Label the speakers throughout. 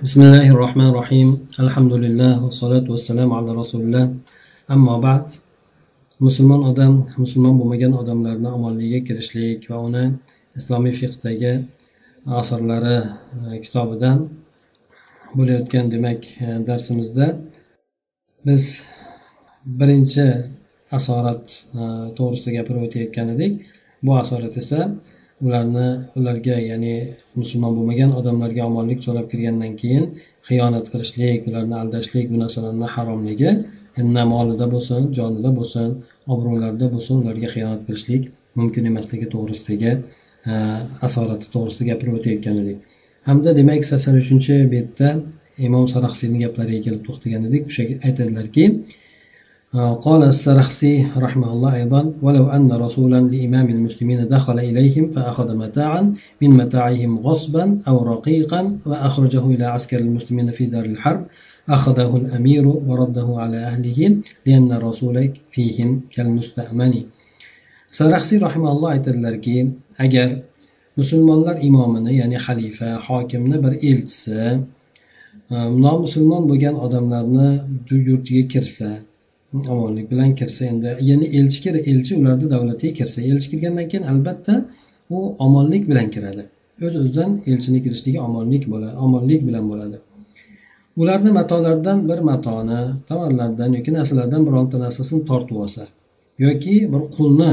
Speaker 1: بسم الله الرحمن الرحيم الحمد لله والصلاة والسلام على رسول الله أما بعد musulmon odam musulmon bo'lmagan odamlarni omonligiga kirishlik va uni islomiy fiqdagi asarlari kitobidan bo'layotgan demak darsimizda biz birinchi asorat to'g'risida gapirib o'tayotgan edik bu asorat esa ularni ularga ya'ni musulmon bo'lmagan odamlarga omonlik so'rab kirgandan keyin xiyonat qilishlik ularni aldashlik bu narsalarni haromligi na molida bo'lsin jonida bo'lsin obro'larida bo'lsin ularga xiyonat qilishlik mumkin emasligi to'g'risidagi e, asorati to'g'risida gapirib o'tayotgan edik hamda demak sakson uchinchi betda imom saraxsiyni gaplariga kelib to'xtagan edik. O'sha aytadilarki قال السرخسي رحمه الله أيضا ولو أن رسولا لإمام المسلمين دخل إليهم فأخذ متاعا من متاعهم غصبا أو رقيقا وأخرجه إلى عسكر المسلمين في دار الحرب أخذه الأمير ورده على أهله لأن الرسول فيهم كالمستأمن saraxsiy rahimalloh aytadilarki agar musulmonlar imomini ya'ni xalifa hokimni bir elchisi nomusulmon bo'lgan odamlarni yurtiga kirsa omonlik bilan kirsa endi ya'ni elchi kir elchi ularni davlatiga kirsa elchi kirgandan keyin albatta u omonlik bilan kiradi. O'z o'zidan elchini kirishligi omonlik bo'ladi omonlik bilan bo'ladi. Ularni matolaridan bir matoni tovarlardan yoki narsalardan bironta narsasini tortib olsa yoki bir qulni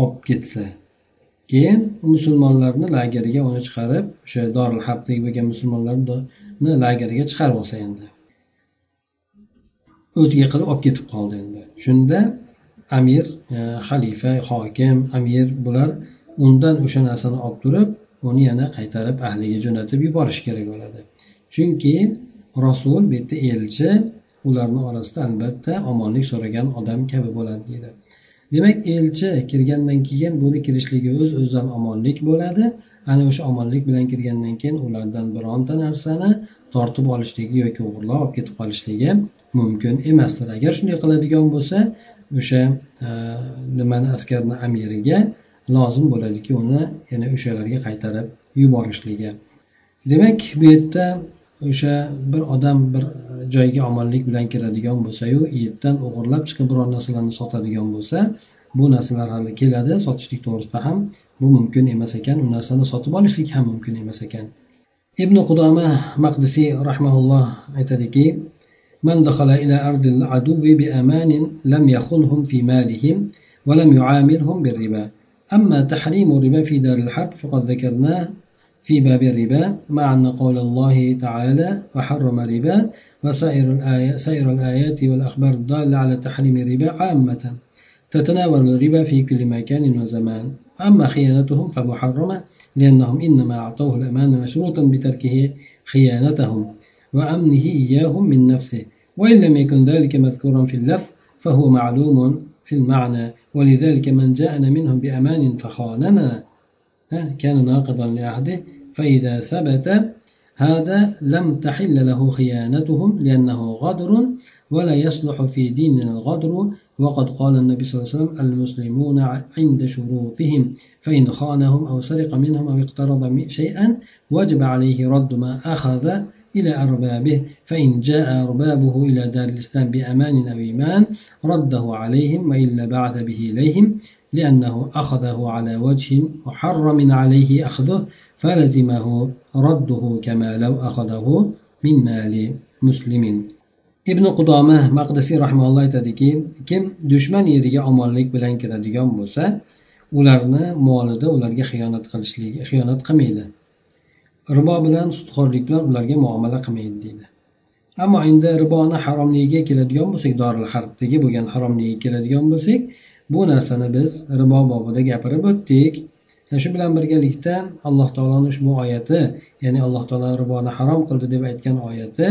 Speaker 1: olib ketsa keyin musulmonlarni lageriga uni chiqarib o'sha doril harbdagi bo'lgan musulmonlarni lageriga chiqarib olsa endi. O'ziga qilib olib ketib qoldi endi. Shunda amir e, xalifa hokim amir bular undan o'sha narsani olib turib uni yana qaytarib ahliga jo'natib yuborish kerak bo'ladi. Chunki rasul bu yerda elchi ularni orasida albatta omonlik so'ragan odam kabi bo'ladi deydi. Demak elchi kirgandan keyin buni kirishligi o'z o'zidan omonlik bo'ladi. Ana o'sha omonlik bilan kirgandan keyin ulardan bironta narsani tortib olishligi yoki o'g'irlab olib ketib qolishligi mumkin emasdir agar shunday qiladigan bo'lsa o'sha e, nimani askarni amiriga lozim bo'ladiki uni yana o'shalarga qaytarib yuborishligi. Demak bu yerda o'sha bir odam bir joyga omonlik bilan kiradigan bo'lsayu yerdan o'g'irlab chiqib biror narsalarni sotadigan bo'lsa bu narsalar hali keladi. Sotishlik to'g'risida ham bu mumkin emas ekan. U narsani sotib olishlik ham mumkin emas ekan. Ibn qudoma maqdisiy rahmaulloh aytadiki من دخل إلى أرض العدو بأمان لم يخنهم في مالهم ولم يعاملهم بالربا. أما تحريم الربا في دار الحرب فقد ذكرناه في باب الربا مع أن قول الله تعالى وحرم الربا وسائر الآيات, سائر الآيات والأخبار الدالة على تحريم الربا عامة. تتناول الربا في كل مكان وزمان. أما خيانتهم فمحرمة لأنهم إنما أعطوه الأمان مشروطا بتركه خيانتهم. وأمنه إياهم من نفسه. وإن لم يكن ذلك مذكورا في اللفظ فهو معلوم في المعنى. ولذلك من جاءنا منهم بأمان فخاننا. كان ناقضا لعهده. فإذا ثبت هذا لم تحل له خيانتهم لأنه غدر ولا يصلح في ديننا الغدر. وقد قال النبي صلى الله عليه وسلم المسلمون عند شروطهم فإن خانهم أو سرق منهم أو اقترض شيئا وجب عليه رد ما أخذ. إلى أربابه فإن جاء أربابه إلى دار الإسلام بأمان أو إيمان رده عليهم وإلا بعث به إليهم لأنه أخذه على وجه محرم عليه أخذه فلزمه رده كما لو أخذه من مال مسلمين ابن قدامة مقدسي رحمه الله تدكي كم دشمن يدي عمالك بلانك رديان موسى ularni molida ularga xiyonat qilishlik xiyonat qilmaydi. Ribo bilan sudxo'rlik bilan ularga muomala qilmaydi deydi. Ammo endi riboni haromligiga keladigan bo'lsak doril harbdagi bo'lgan haromligiga keladigan bo'lsak bu narsani biz ribo bobida gapirib o'tdik. Shu bilan birgalikda alloh taoloni ushbu oyati ya'ni alloh taolo riboni harom qildi deb aytgan oyati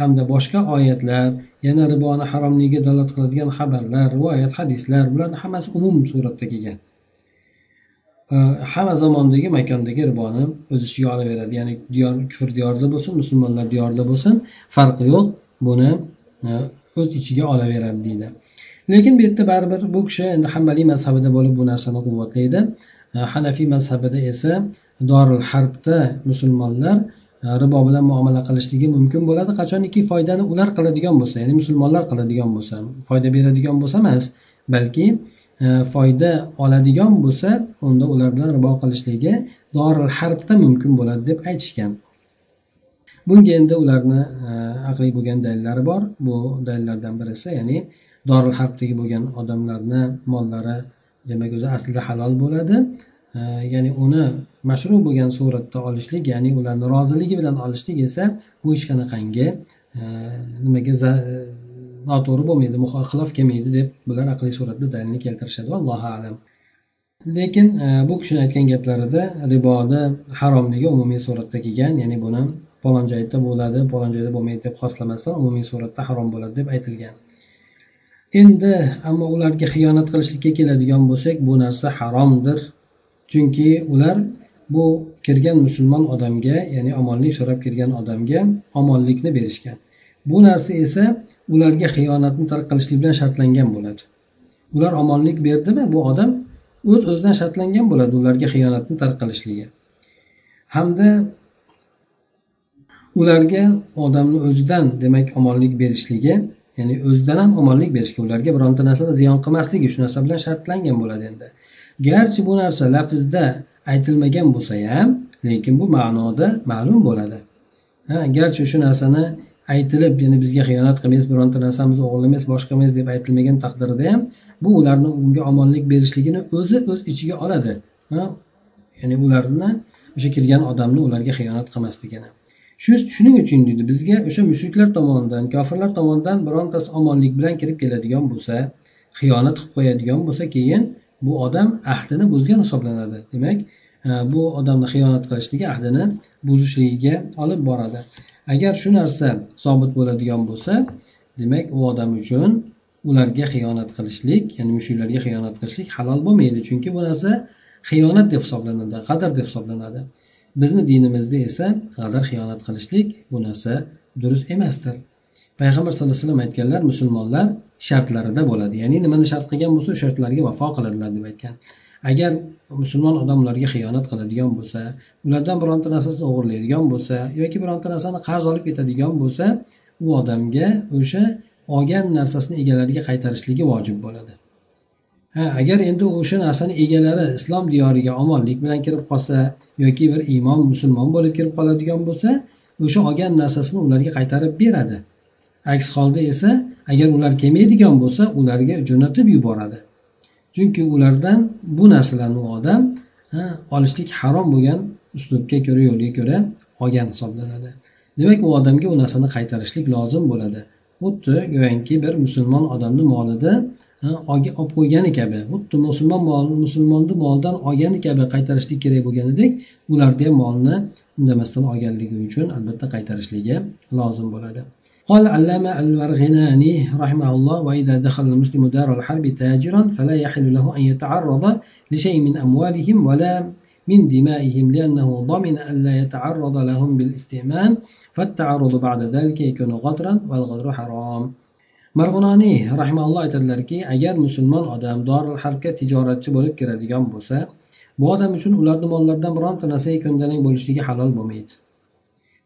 Speaker 1: hamda boshqa oyatlar yana riboni haromligiga dalolat qiladigan xabarlar rivoyat hadislar bularni hammasi umum suratda kelgan. Hamma zamondagi makondagi riboni o'z ichiga olaveradi ya'ni diyor kufr diyorida bo'lsin musulmonlar diyorida bo'lsin farqi yo'q. Buni e, o'z ichiga olaveradi deydi. Lekin bu yerda baribir bu kishi endi hambaliy mazhabida bo'lib bu narsani quvvatlaydi. E, Hanafiy mazhabida esa doril harbda musulmonlar e, ribo bilan muomala qilishligi mumkin bo'ladi. Qachoniki foydani ular qiladigan bo'lsa ya'ni musulmonlar qiladigan bo'lsa foyda beradigan bo'lsa emas balki E, foyda oladigan bo'lsa unda ular bilan ribo qilishligi doril harbda mumkin bo'ladi deb aytishgan. Bunga endi ularni e, aqliy bo'lgan dalillari bor. Bu dalillardan birisi ya'ni doril harbdagi bo'lgan odamlarni mollari demak o'zi aslida halol bo'ladi. E, ya'ni uni mashru bo'lgan suratda olishlik ya'ni ularni roziligi bilan olishlik esa bu hech qanaqangi? Nimaga noto'g'ri bo'lmaydi xilof kelmaydi deb bular aqliy suratda dalilni keltirishadi. Allohu alam. Lekin e, bu kishini aytgan gaplarida riboni haromligi umumiy suratda kelgan ya'ni buni falon joyda bo'ladi falon joyda bo'lmaydi deb xoslamasdan umumiy suratda harom bo'ladi deb aytilgan. Endi ammo ularga xiyonat qilishlikka keladigan bo'lsak bu narsa haromdir. Chunki ular bu kirgan musulmon odamga ya'ni omonlik so'rab kirgan odamga omonlikni berishgan. Bu narsa esa ularga xiyonatni tark qilishlik bilan shartlangan bo'ladi. Ular omonlik berdimi? Bu odam o'z öz o'zidan shartlangan bo'ladi ularga xiyonatni tark qilishligi. Hamda ularga odamni o'zidan demak omonlik berishligi ya'ni o'zidan ham omonlik berishga ularga bironta narsada ziyon qilmasligi shu narsa bilan shartlangan bo'ladi endi. Garchi bu narsa lafzda aytilmagan bo'lsa ham lekin bu ma'noda ma'lum bo'ladi. Ha garchi shu narsani aytilib ya'ni bizga xiyonat qilmaysiz bironta narsamizni o'g'irlamaysiz boshqa qilmaysiz deb aytilmagan taqdirda ham bu ularni unga omonlik berishligini o'zi o'z ichiga oladi. Ya'ni ularni o'sha kirgan odamni ularga xiyonat qilmasligini. Shu shuning uchun deydi bizga o'sha mushriklar tomonidan kofirlar tomonidan birontasi omonlik bilan kirib keladigan bo'lsa xiyonat qilib qo'yadigan bo'lsa keyin bu odam ahdini buzgan hisoblanadi. Demak e, bu odamni xiyonat qilishligi ahdini buzishligiga olib boradi. Agar shu narsa sobit bo'ladigan bo'lsa demak u odam uchun ularga xiyonat qilishlik ya'ni mushuklarga xiyonat qilishlik halol bo'lmaydi. Chunki bu narsa xiyonat deb hisoblanadi qadr deb hisoblanadi. Bizni dinimizda esa qadr xiyonat qilishlik bu narsa durust emasdir. Payg'ambar sallallohu alayhi vasallam aytganlar musulmonlar shartlarida bo'ladi. Ya'ni nimani shart qilgan bo'lsa o'sha shartlarga vafo qiladilar deb aytgan. Agar musulmon odamlarga xiyonat qiladigan bo'lsa ulardan bironta narsasini o'g'irlaydigan bo'lsa yoki bironta narsani qarz olib ketadigan bo'lsa u odamga o'sha olgan narsasini egalariga qaytarishligi vojib bo'ladi. Ha agar endi o'sha narsani egalari islom diyoriga omonlik bilan kirib qolsa yoki bir imom musulmon bo'lib kirib qoladigan bo'lsa o'sha olgan narsasini ularga qaytarib beradi. Aks holda esa agar ular kelmaydigan bo'lsa ularga jo'natib yuboradi. Chunki ulardan bu narsalarni u odam olishlik harom bo'lgan uslubga ko'ra yo'lga ko'ra olgan hisoblanadi. Demak u odamga u narsani qaytarishlik lozim bo'ladi. Xuddi go'yoki bir musulmon odamni molida olib qo'ygani kabi xuddi musulmon mol musulmonni molidan olgani kabi qaytarishlik kerak bo'lganidek ularni ham molni indamasdan olganligi uchun albatta qaytarishligi lozim bo'ladi. قال علامة المرغناني رحمه الله وإذا دخل المسلم دار الحرب تاجرا فلا يحل له أن يتعرض لشيء من أموالهم ولا من دمائهم لأنه ضمن أن لا يتعرض لهم بالاستئمان فالتعرض بعد ذلك يكون غدرا والغدر حرام. مرغناني رحمه الله يتدلر كي أجر مسلمان أدام دار الحركة تجارة تبولك كرديان بوسا bu odam uchun ularni mollaridan bironta narsaga حلال bo'lishligi halol bo'lmaydi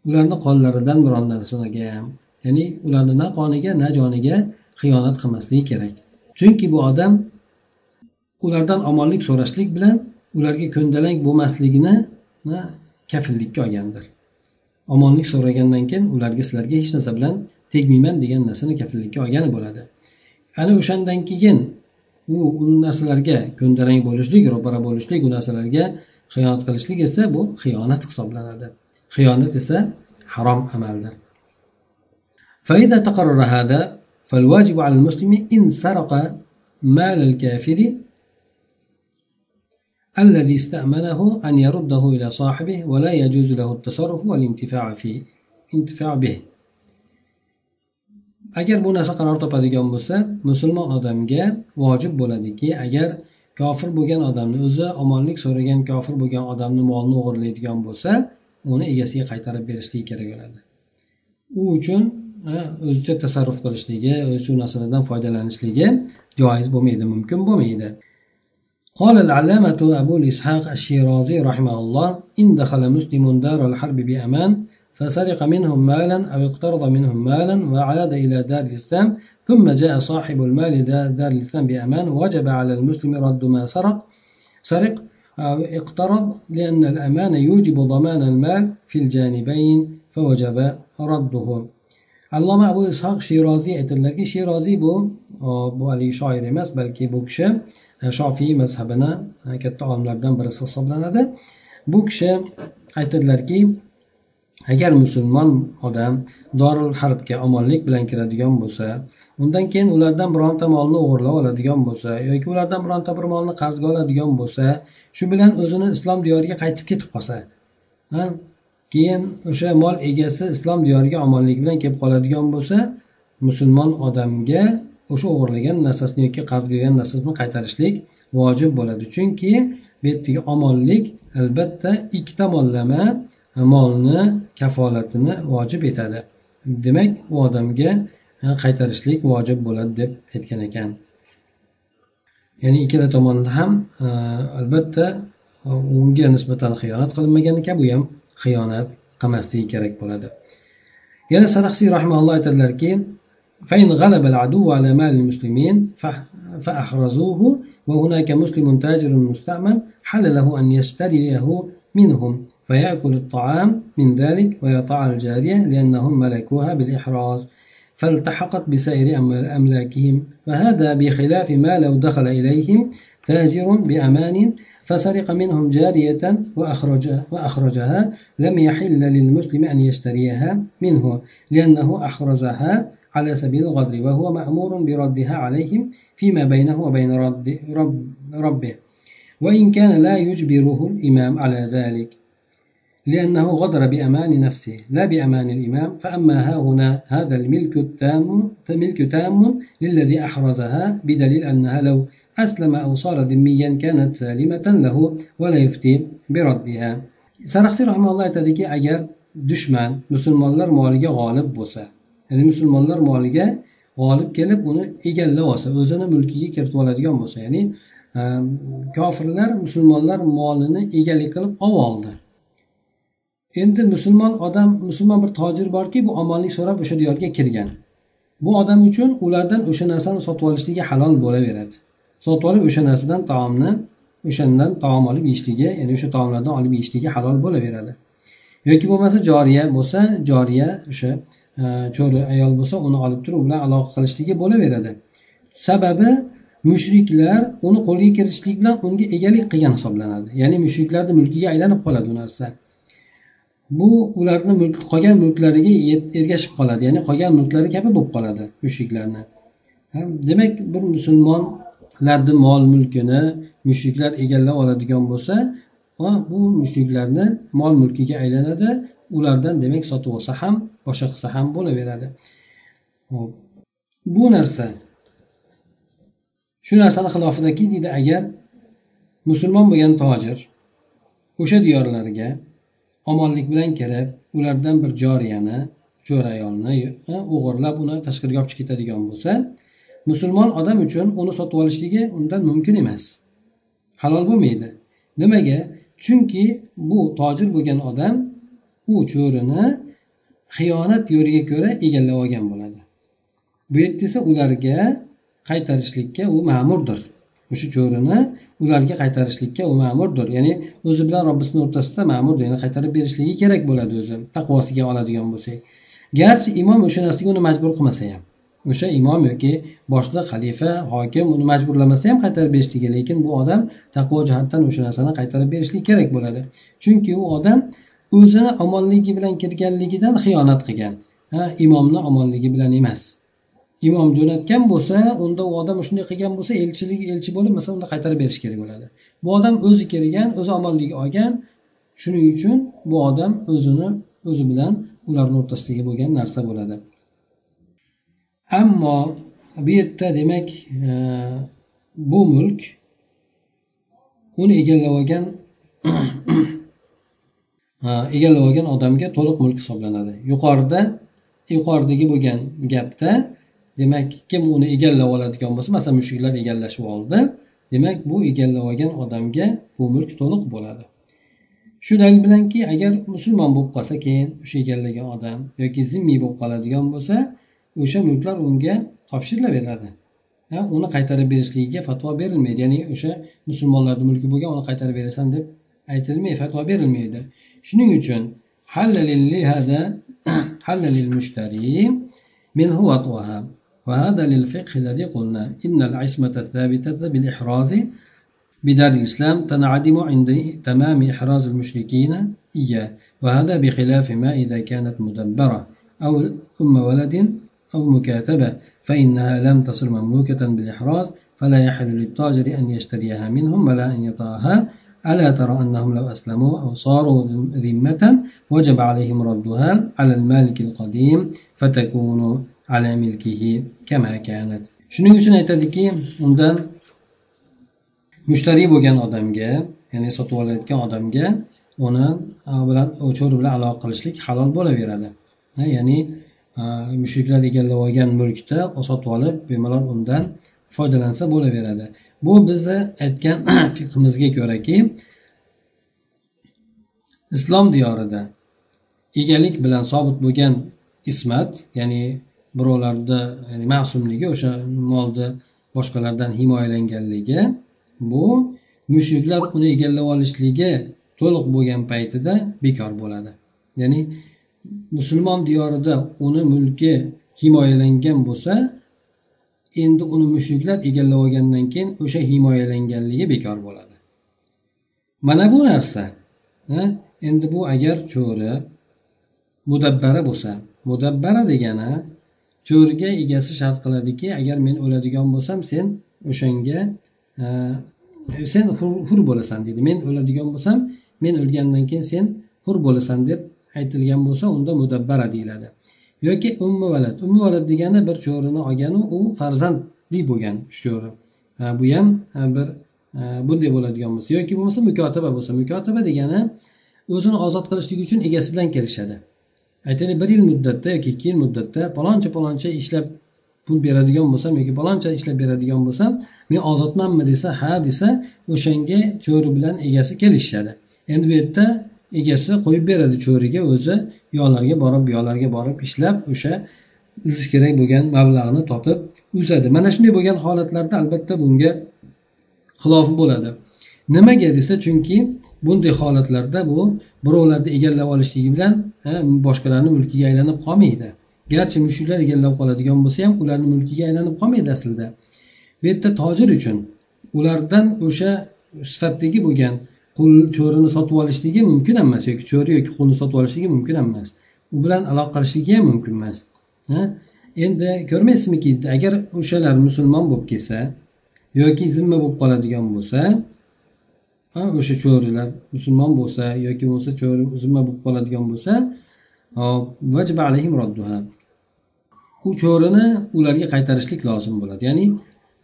Speaker 1: ularni qonlaridan biron narsaga ya'ni ularni na qoniga na joniga xiyonat qilmasligi kerak. Chunki bu odam ulardan omonlik so'rashlik bilan ularga ko'ndalang bo'lmasligini kafillikka olgandir. Omonlik so'ragandan keyin ularga sizlarga hech narsa bilan tegmayman degan narsani kafillikka olgani bo'ladi. Ana o'shandan keyin u u narsalarga ko'ndalang bo'lishlik ro'para bo'lishlik u narsalarga xiyonat qilishlik esa bu xiyonat hisoblanadi. Xiyonat esa harom amaldir. فإذا تقرر هذا فالواجب على المسلم إن سرق مال الكافر الذي استأمنه أن يرده إلى صاحبه ولا يجوز له التصرف والانتفاع فيه انتفاع به agar bu narsa qaror topadigan bo'lsa musulmon odamga vojib bo'ladiki agar kofir bo'lgan odamni o'zi omonlik so'ragan kofir bo'lgan odamni molini o'g'irlaydigan bo'lsa uni egasiga qaytarib berishligi kerak bo'ladi u uchun o'zicha tasarruf qilishligi o'zi u narsalardan foydalanishligi joiz bo'lmaydi mumkin bo'lmaydi. قال العلامة أبو الإسحاق الشيرازي رحمه الله إن دخل مسلم دار الحرب بأمان فسرق منهم مالا أو اقترض منهم مالا وعاد إلى دار الإسلام ثم جاء صاحب المال دار الإسلام بأمان وجب على المسلم رد ما سرق سرق أو اقترض لأن الأمان يوجب ضمان المال في الجانبين فوجب رده alloma abu ishoq sheroziy aytadilarki sheroziy bu bu haligi shoir emas balki bu kishi e, shofiy mazhabini e, katta olimlardan birisi hisoblanadi. Bu kishi aytadilarki agar musulmon odam dorul harbga omonlik bilan kiradigan bo'lsa undan keyin ulardan bironta molni o'g'irlab oladigan bo'lsa yoki ulardan bironta bir molni qarzga oladigan bo'lsa shu bilan o'zini islom diyoriga qaytib ketib qolsa keyin o'sha mol egasi islom diyoriga omonlik bilan kelib qoladigan bo'lsa musulmon odamga o'sha o'g'irlagan narsasini yoki qarz bergan narsasini qaytarishlik vojib bo'ladi. Chunki bu yerdagi omonlik albatta ikki tomonlama molni kafolatini vojib etadi. Demak u odamga e, qaytarishlik vojib bo'ladi deb aytgan ekan. Ya'ni ikkala tomonda ham e, albatta e, unga nisbatan xiyonat qilinmagan ekan bu ham xiyonat qilmasligi kerak bo'ladi. Yana sadaxsiy rahimalloh aytadilarki فإن غلب العدو على مال المسلمين فأحرزوه وهناك مسلم تاجر مستعمل حل له أن يشتريه منهم فيأكل الطعام من ذلك ويطع الجارية لأنهم ملكوها بالإحراز فالتحقت بسائر أملاكهم فهذا بخلاف ما لو دخل إليهم تاجر بأمان فسرق منهم جارية وأخرجها, وأخرجها. لم يحل للمسلم أن يشتريها منه لأنه أحرزها على سبيل الغدر وهو مأمور بردها عليهم فيما بينه وبين رب, رب ربه. وإن كان لا يجبره الإمام على ذلك لأنه غدر بأمان نفسه لا بأمان الإمام. فأما ها هنا هذا الملك التام ملك تام للذي أحرزها بدليل أنها لو أسلم أو صار ذميا كانت سالمة له ولا يفتي بردها saraxsiy rahmaulloh aytadiki agar dushman musulmonlar moliga g'olib bo'lsa ya'ni musulmonlar moliga g'olib kelib uni egallab olsa o'zini mulkiga kiritib oladigan bo'lsa ya'ni kofirlar musulmonlar molini egalik qilib olib oldi endi musulmon odam musulmon bir tojir borki bu omonlik so'rab o'sha diyorga kirgan bu odam uchun ulardan o'sha narsani sotib olishligi halol bo'laveradi sotib olib o'sha narsadan taomni o'shandan taom olib yeyishligi ya'ni o'sha taomlardan olib yeyishligi halol bo'laveradi. Yoki bo'lmasa joriya bo'lsa joriya o'sha e, cho'ri ayol bo'lsa uni olib turib u bilan aloqa qilishligi bo'laveradi. Sababi mushriklar uni qo'lga kiritishlik bilan unga egalik qilgan hisoblanadi. Ya'ni mushriklarni mulkiga aylanib qoladi u narsa. Bu ularni mulk qolgan mulklariga ergashib qoladi. Ya'ni qolgan mulklari kabi bo'lib qoladi mushriklarni. Demak bir musulmon musulmonlarni mol mulkini mushriklar egallab oladigan bo'lsa bu mushriklarni mol mulkiga aylanadi. Ulardan demak sotib olsa ham boshqa qilsa ham bo'laveradi. Bu narsa. Shu narsani xilofidaki deydi agar musulmon bo'lgan tojir o'sha diyorlarga omonlik bilan kirib ulardan bir joriyani jo'ra ayolni e, o'g'irlab uni tashqariga olib chiqib ketadigan bo'lsa musulmon odam uchun uni sotib olishligi undan mumkin emas. Halol bo'lmaydi. Nimaga? Chunki bu tojir bo'lgan odam u cho'rini xiyonat yo'liga ko'ra egallab olgan bo'ladi. Bu yerda esa ularga qaytarishlikka u ma'murdir. O'sha cho'rini ularga qaytarishlikka u ma'murdir. Ya'ni o'zi bilan robbisini o'rtasida ma'murdir ya'ni qaytarib berishligi kerak bo'ladi o'zi taqvosiga oladigan bo'lsak. Garchi imom o'sha narsaga uni majbur qilmasa ham. O'sha imom yoki boshliq xalifa hokim uni majburlamasa ham qaytarib berishligi lekin bu odam taqvo jihatdan o'sha narsani qaytarib berishligi kerak bo'ladi. Chunki u odam o'zini omonligi bilan kirganligidan xiyonat qilgan. Ha imomni omonligi bilan emas. Imom jo'natgan bo'lsa unda u odam shunday qilgan bo'lsa elchilik elchi bo'lib masalan unda qaytarib berish kerak bo'ladi. Bu odam o'zi kirgan o'zi omonlik olgan shuning uchun bu odam o'zini o'zi bilan ularni o'rtasidagi bo'lgan narsa bo'ladi. Ammo bu yerda demak e, bu mulk uni egallab olgan egallab olgan odamga to'liq mulk hisoblanadi. Yuqorida yuqoridagi bo'lgan gapda demak kim uni egallab oladigan bo'lsa masalan mushuklar egallashib oldi demak bu egallab olgan odamga bu mulk to'liq bo'ladi. Shu dalil bilanki agar musulmon bo'lib qolsa keyin o'sha egallagan odam yoki zimmiy bo'lib qoladigan bo'lsa o'sha mulklar unga topshirilaveradi uni qaytarib berishligiga fatvo berilmaydi ya'ni o'sha musulmonlarni mulki bo'lgan uni qaytarib berasan deb aytilmaydi fatvo berilmaydi shuning uchun منه وطئها وهذا للفقه الذي قلنا إن العصمة الثابتة بالإحراز بدار الإسلام تنعدم عند تمام إحراز المشركين إياه وهذا بخلاف ما إذا كانت مدبرة أو أم ولد أو مكاتبة فإنها لم تصل مملوكة بالإحراز فلا يحل للتاجر أن يشتريها منهم ولا أن يطاها ألا ترى أنهم لو أسلموا أو صاروا ذمة وجب عليهم ردها على المالك القديم فتكون على ملكه كما كانت. shuning uchun aytadiki undan mushtariy bo'lgan odamga ya'ni sotib olayotgan odamga uni bilan cho'ri bilan aloqa qilishlik halol bo'laveradi ya'ni mushriklar egallab olgan mulkni sotib olib bemalol undan foydalansa bo'laveradi. Bu bizni aytgan fiqimizga ko'raki islom diyorida egalik bilan sobit bo'lgan ismat ya'ni birovlarni ya'ni ma'sumligi o'sha molni boshqalardan himoyalanganligi bu mushriklar uni egallab olishligi to'liq bo'lgan paytida bekor bo'ladi. Ya'ni musulmon diyorida uni mulki himoyalangan bo'lsa endi uni mushriklar egallab olgandan keyin o'sha himoyalanganligi bekor bo'ladi. Mana bu narsa endi bu agar cho'ri mudabbara bo'lsa mudabbara degani cho'riga egasi shart qiladiki agar men o'ladigan bo'lsam sen o'shanga sen hur bo'lasan deydi men o'ladigan bo'lsam men o'lgandan keyin sen hur bo'lasan deb aytilgan bo'lsa unda mudabbara deyiladi. Yoki ummi valad. Ummi valad degani bir cho'rini olganu u farzandli bo'lgan cho'ri. Bu ham bir bunday bo'ladigan bo'lsa. Yoki bo'lmasa mukotaba bo'lsa. Mukotaba degani o'zini ozod qilishlik uchun egasi bilan kelishadi. Aytaylik bir yil muddatda yoki ikki yil muddatda paloncha paloncha ishlab pul beradigan bo'lsam yoki paloncha ishlab beradigan bo'lsam men ozodmanmi desa ha desa o'shanga cho'ri bilan egasi kelishishadi endi bu yerda egasi qo'yib beradi cho'riga o'zi yoqlarga borib bu yoqlarga borib ishlab o'sha uzish kerak bo'lgan mablag'ni topib uzadi. Mana shunday bo'lgan holatlarda albatta bunga xilofi bo'ladi. Nimaga desa chunki bunday holatlarda bu birovlarni egallab olishligi bilan boshqalarni mulkiga aylanib qolmaydi. Garchi mushuklar egallab qoladigan bo'lsa ham ularni mulkiga aylanib qolmaydi aslida. Bu yerda tojir uchun ulardan o'sha sifatdagi bo'lgan qul cho'rini sotib olishligi mumkin emas yoki cho'ri yoki qulni sotib olishligi mumkin emas. U bilan aloqa qilishligi ham mumkin emas. Endi ko'rmaysizmiki agar o'shalar musulmon bo'lib kelsa yoki zimma bo'lib qoladigan bo'lsa o'sha cho'rilar musulmon bo'lsa yoki bo'lmasa cho'ri zimma bo'lib qoladigan bo'lsa u cho'rini ularga qaytarishlik lozim bo'ladi. Ya'ni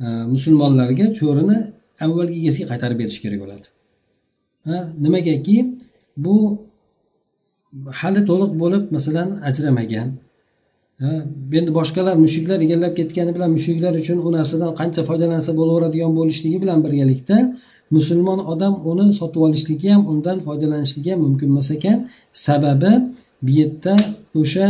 Speaker 1: e, musulmonlarga cho'rini avvalgi egasiga qaytarib berish kerak bo'ladi. Nimagaki bu hali to'liq bo'lib masalan ajramagan. Endi boshqalar mushuklar egallab ketgani bilan mushuklar uchun u narsadan qancha foydalansa bo'laveradigan bo'lishligi bilan birgalikda musulmon odam uni sotib olishligi ham undan foydalanishligi ham mumkin. Emas ekan sababi bu yerda o'sha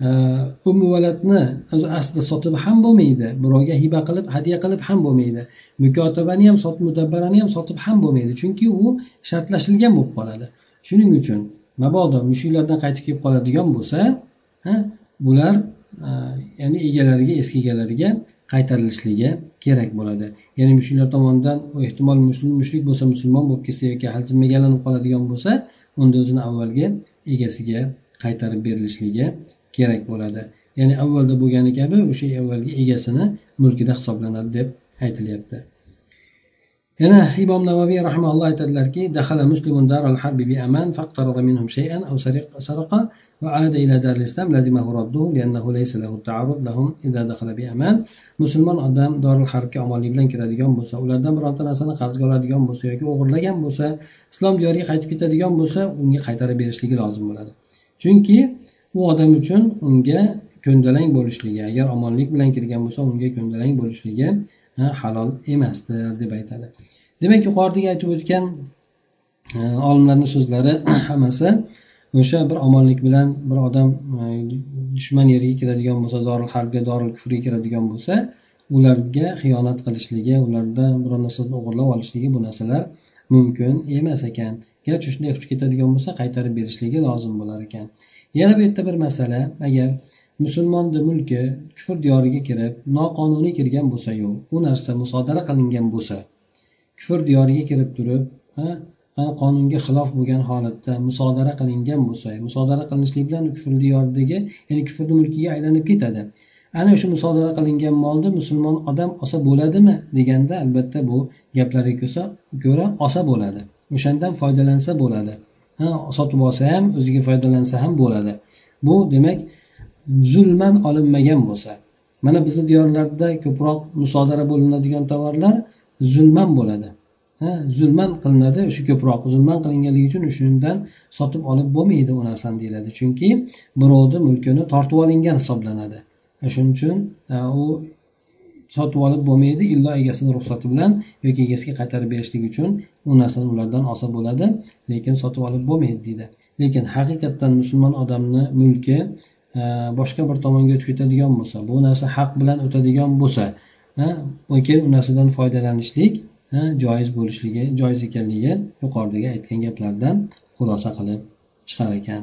Speaker 1: umuvalatni o'zi aslida sotib ham bo'lmaydi birovga hiba qilib hadya qilib ham bo'lmaydi. Mukotabani ham mudabbarani ham sotib ham bo'lmaydi chunki u shartlashilgan bo'lib qoladi. Shuning uchun mabodo mushuklardan qaytib kelib qoladigan bo'lsa bular e, ya'ni egalariga eski egalariga qaytarilishligi kerak bo'ladi. Ya'ni mushuklar tomonidan ehtimol mushrik bo'lsa musulmon bo'lib ketsa yoki zimmaga qoladigan bo'lsa unda o'zini avvalgi egasiga qaytarib berilishligi kerak bo'ladi. Ya'ni avvalda bo'lgani kabi o'sha avvalgi egasini mulkida hisoblanadi deb aytilyapti. Yana imom navaviy rahmaulloh aytadilarki dahala muslimun daral harbi bi aman faqtarada minhum shay'an aw saraqa va ada ila daril islam lazimahu radduhu li'annahu laysa lahu ta'arrud lahum idza dakhala bi aman. Musulmon odam darul harbga omonlik bilan kiradigan bo'lsa ulardan bironta narsani qarzga oladigan bo'lsa yoki o'g'irlagan bo'lsa islom diyoriga qaytib ketadigan bo'lsa unga qaytarib berishligi lozim bo'ladi. Chunki u odam uchun unga ko'ndalang bo'lishligi agar omonlik bilan kirgan bo'lsa unga ko'ndalang bo'lishligi halol emasdir deb aytadi. Demak yuqoridagi aytib o'tgan e, olimlarni so'zlari hammasi o'sha bir omonlik bilan bir odam e, dushman yeriga kiradigan bo'lsa doril harbga doril kufrga kiradigan bo'lsa ularga xiyonat qilishligi ulardan biror narsani o'g'irlab olishligi bu narsalar mumkin emas ekan. Garchi shunday qilib ketadigan bo'lsa qaytarib berishligi lozim bo'lar ekan. Yana bu yerda bir masala. Agar musulmonni mulki kufr diyoriga kirib noqonuniy kirgan bo'lsayu u narsa musodara qilingan bo'lsa kufr diyoriga kirib turib qonunga xilof bo'lgan holatda musodara qilingan bo'lsa musodara qilinishlik bilan kufr diyoridagi ya'ni kufrni mulkiga aylanib ketadi. Ana o'sha musodara qilingan molni musulmon odam olsa bo'ladimi deganda albatta bu gaplarga ko'ra olsa bo'ladi. O'shandan foydalansa bo'ladi. Sotib olsa ham o'ziga foydalansa ham bo'ladi. Bu demak zulman olinmagan bo'lsa. Mana bizni diyorlarda ko'proq musodara bo'linadigan tovarlar zulman bo'ladi. Zulman qilinadi. O'sha ko'proq zulman qilinganligi uchun o'shandan sotib olib bo'lmaydi u narsani deyiladi. Chunki birovni mulkini tortib olingan hisoblanadi. Shuning uchun u sotib olib bo'lmaydi illo egasini ruxsati bilan yoki egasiga qaytarib berishlik uchun u narsani ulardan olsa bo'ladi lekin sotib olib bo'lmaydi deydi. Lekin haqiqatdan musulmon odamni mulki e, boshqa bir tomonga o'tib ketadigan bo'lsa bu narsa haq bilan o'tadigan bo'lsa e, keyin u narsadan foydalanishlik e, joiz bo'lishligi joiz ekanligi yuqoridagi aytgan gaplardan xulosa qilib chiqar ekan.